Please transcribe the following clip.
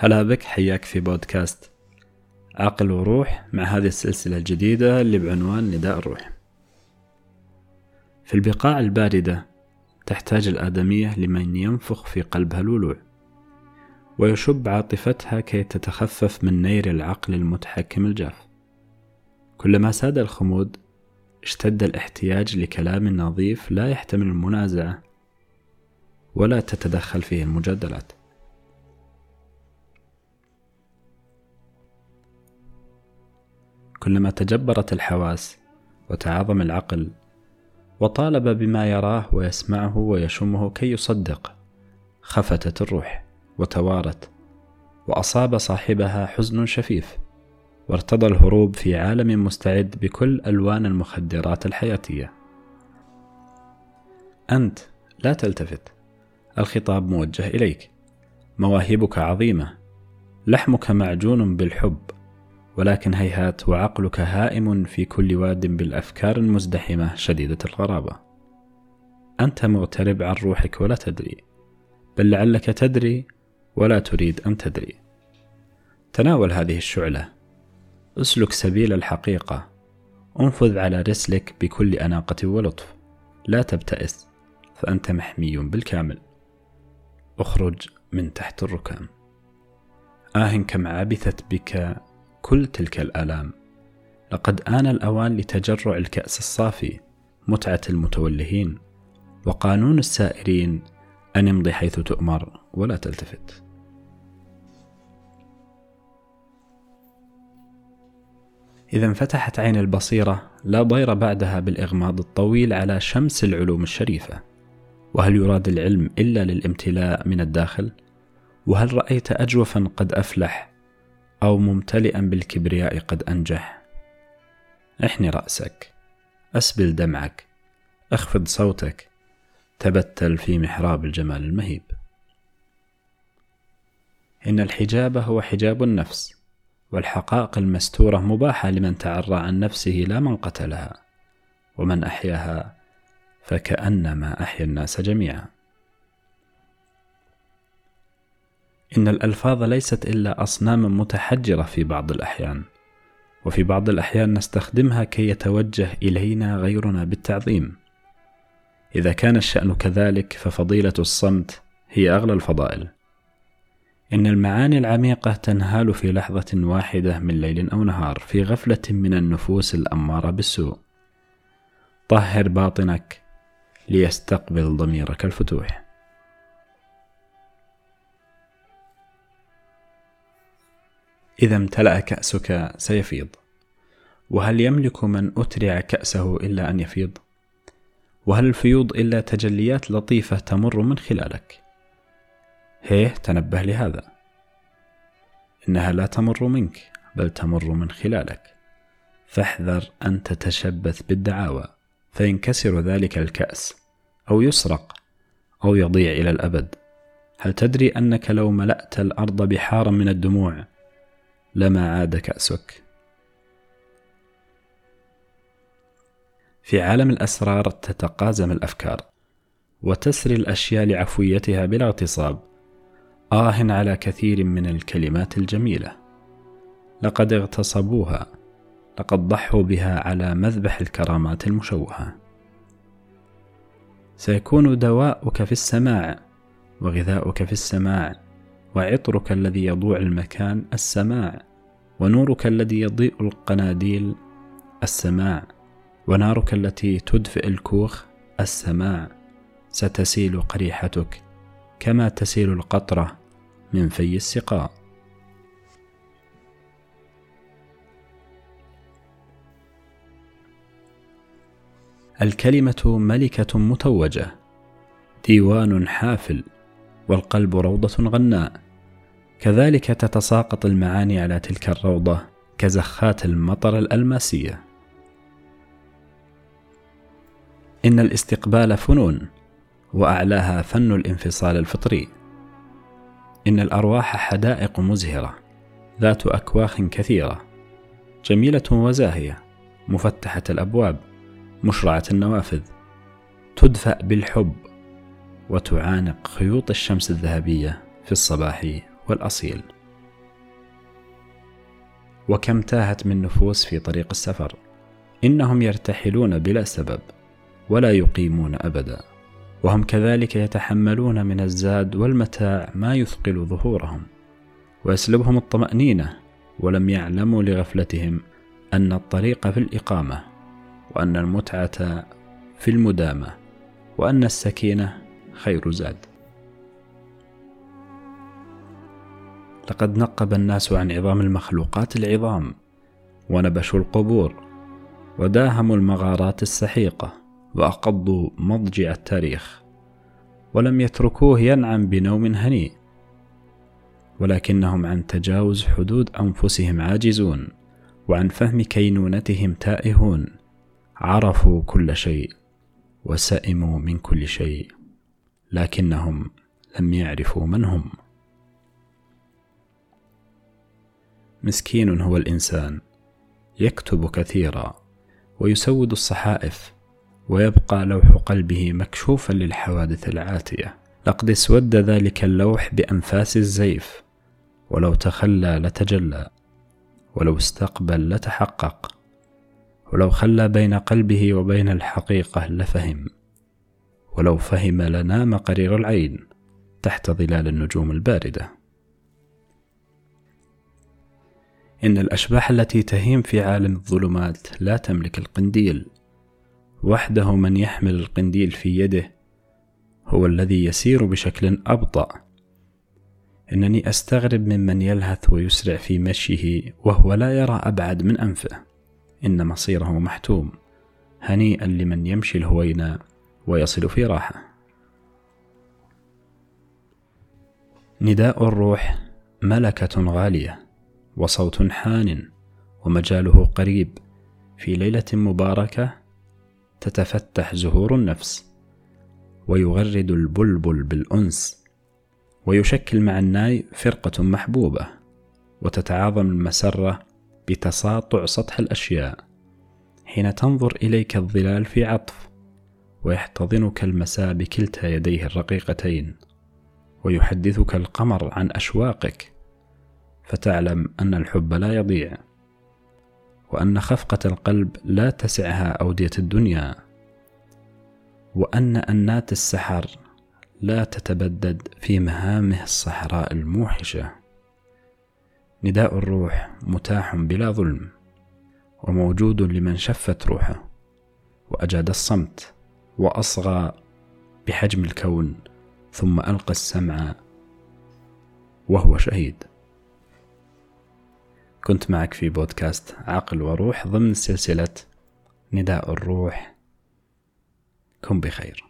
هلا بك حياك في بودكاست عقل وروح مع هذه السلسلة الجديدة اللي بعنوان نداء الروح. في البقاع الباردة تحتاج الآدمية لمن ينفخ في قلبها الولوع ويشب عاطفتها كي تتخفف من نير العقل المتحكم الجاف. كلما ساد الخمود اشتد الاحتياج لكلام نظيف لا يحتمل المنازعة ولا تتدخل فيه المجادلات. كلما تجبرت الحواس وتعاظم العقل وطالب بما يراه ويسمعه ويشمه كي يصدق خفتت الروح وتوارت وأصاب صاحبها حزن شفيف وارتضى الهروب في عالم مستعد بكل ألوان المخدرات الحياتية. أنت لا تلتفت الخطاب موجه إليك مواهبك عظيمة لحمك معجون بالحب. ولكن هيهات وعقلك هائم في كل واد بالأفكار المزدحمة شديدة الغرابة. أنت مغترب عن روحك ولا تدري بل لعلك تدري ولا تريد أن تدري. تناول هذه الشعلة. اسلك سبيل الحقيقة. انفذ على رسلك بكل أناقة ولطف. لا تبتئس فأنت محمي بالكامل. اخرج من تحت الركام آه كم عبثت بك كل تلك الآلام. لقد آن الأوان لتجرع الكأس الصافي متعة المتولهين وقانون السائرين أن امضي حيث تؤمر ولا تلتفت. إذا انفتحت عين البصيرة لا ضير بعدها بالإغماض الطويل على شمس العلوم الشريفة. وهل يراد العلم إلا للامتلاء من الداخل؟ وهل رأيت أجوفا قد أفلح أو ممتلئا بالكبرياء قد أنجح. احني رأسك أسبل دمعك أخفض صوتك تبتل في محراب الجمال المهيب. إن الحجاب هو حجاب النفس والحقائق المستورة مباحة لمن تعرى عن نفسه لا من قتلها ومن أحياها فكأنما أحيا الناس جميعا. إن الألفاظ ليست إلا أصنام متحجرة في بعض الأحيان وفي بعض الأحيان نستخدمها كي يتوجه إلينا غيرنا بالتعظيم. إذا كان الشأن كذلك ففضيلة الصمت هي أغلى الفضائل. إن المعاني العميقة تنهال في لحظة واحدة من ليل أو نهار في غفلة من النفوس الأمارة بالسوء. طهر باطنك ليستقبل ضميرك الفتوح. إذا امتلأ كأسك سيفيض وهل يملك من أترع كأسه إلا أن يفيض؟ وهل الفيوض إلا تجليات لطيفة تمر من خلالك؟ هيه تنبه لهذا إنها لا تمر منك بل تمر من خلالك فاحذر أن تتشبث بالدعاوى فينكسر ذلك الكأس أو يسرق أو يضيع إلى الأبد هل تدري أنك لو ملأت الأرض بحارا من الدموع لما عاد كأسك. في عالم الأسرار تتقازم الأفكار وتسري الأشياء لعفويتها بلا اغتصاب. آه على كثير من الكلمات الجميلة. لقد اغتصبوها. لقد ضحوا بها على مذبح الكرامات المشوهة. سيكون دواؤك في السماع وغذاؤك في السماع وعطرك الذي يضوع المكان السماع. ونورك الذي يضيء القناديل السماع ونارك التي تدفئ الكوخ السماع. ستسيل قريحتك كما تسيل القطرة من في السقاء. الكلمة ملكة متوجة ديوان حافل والقلب روضة غناء. كذلك تتساقط المعاني على تلك الروضة كزخات المطر الألماسية. إن الاستقبال فنون، وأعلاها فن الانفصال الفطري. إن الأرواح حدائق مزهرة، ذات أكواخ كثيرة، جميلة وزاهية، مفتحة الأبواب، مشرعة النوافذ، تدفأ بالحب، وتعانق خيوط الشمس الذهبية في الصباح والأصيل. وكم تاهت من نفوس في طريق السفر. إنهم يرتحلون بلا سبب ولا يقيمون أبدا. وهم كذلك يتحملون من الزاد والمتاع ما يثقل ظهورهم ويسلبهم الطمأنينة ولم يعلموا لغفلتهم أن الطريق في الإقامة وأن المتعة في المدامة وأن السكينة خير زاد. لقد نقب الناس عن عظام المخلوقات العظام ونبشوا القبور وداهموا المغارات السحيقة وأقضوا مضجع التاريخ ولم يتركوه ينعم بنوم هنيء ولكنهم عن تجاوز حدود أنفسهم عاجزون وعن فهم كينونتهم تائهون عرفوا كل شيء وسئموا من كل شيء لكنهم لم يعرفوا من هم. مسكين هو الإنسان يكتب كثيرا ويسود الصحائف ويبقى لوح قلبه مكشوفا للحوادث العاتية. لقد اسود ذلك اللوح بأنفاس الزيف ولو تخلى لتجلى ولو استقبل لتحقق ولو خلى بين قلبه وبين الحقيقة لفهم ولو فهم لنام قرير العين تحت ظلال النجوم الباردة. إن الأشباح التي تهيم في عالم الظلمات لا تملك القنديل. وحده من يحمل القنديل في يده هو الذي يسير بشكل أبطأ. إنني أستغرب ممن يلهث ويسرع في مشيه وهو لا يرى أبعد من أنفه. إن مصيره محتوم هنيئا لمن يمشي الهوينا ويصل في راحة. نداء الروح ملكة غالية. وصوت حان ومجاله قريب في ليلة مباركة تتفتح زهور النفس ويغرد البلبل بالأنس ويشكل مع الناي فرقة محبوبة وتتعاظم المسرة بتساطع سطح الأشياء حين تنظر إليك الظلال في عطف ويحتضنك المساء بكلتا يديه الرقيقتين ويحدثك القمر عن أشواقك فتعلم أن الحب لا يضيع وأن خفقة القلب لا تسعها أودية الدنيا وأن أنات السحر لا تتبدد في مهامه الصحراء الموحشة. نداء الروح متاح بلا ظلم وموجود لمن شفت روحه وأجاد الصمت وأصغى بحجم الكون ثم ألقى السمع وهو شهيد. كنت معك في بودكاست عقل وروح ضمن سلسلة نداء الروح. كن بخير.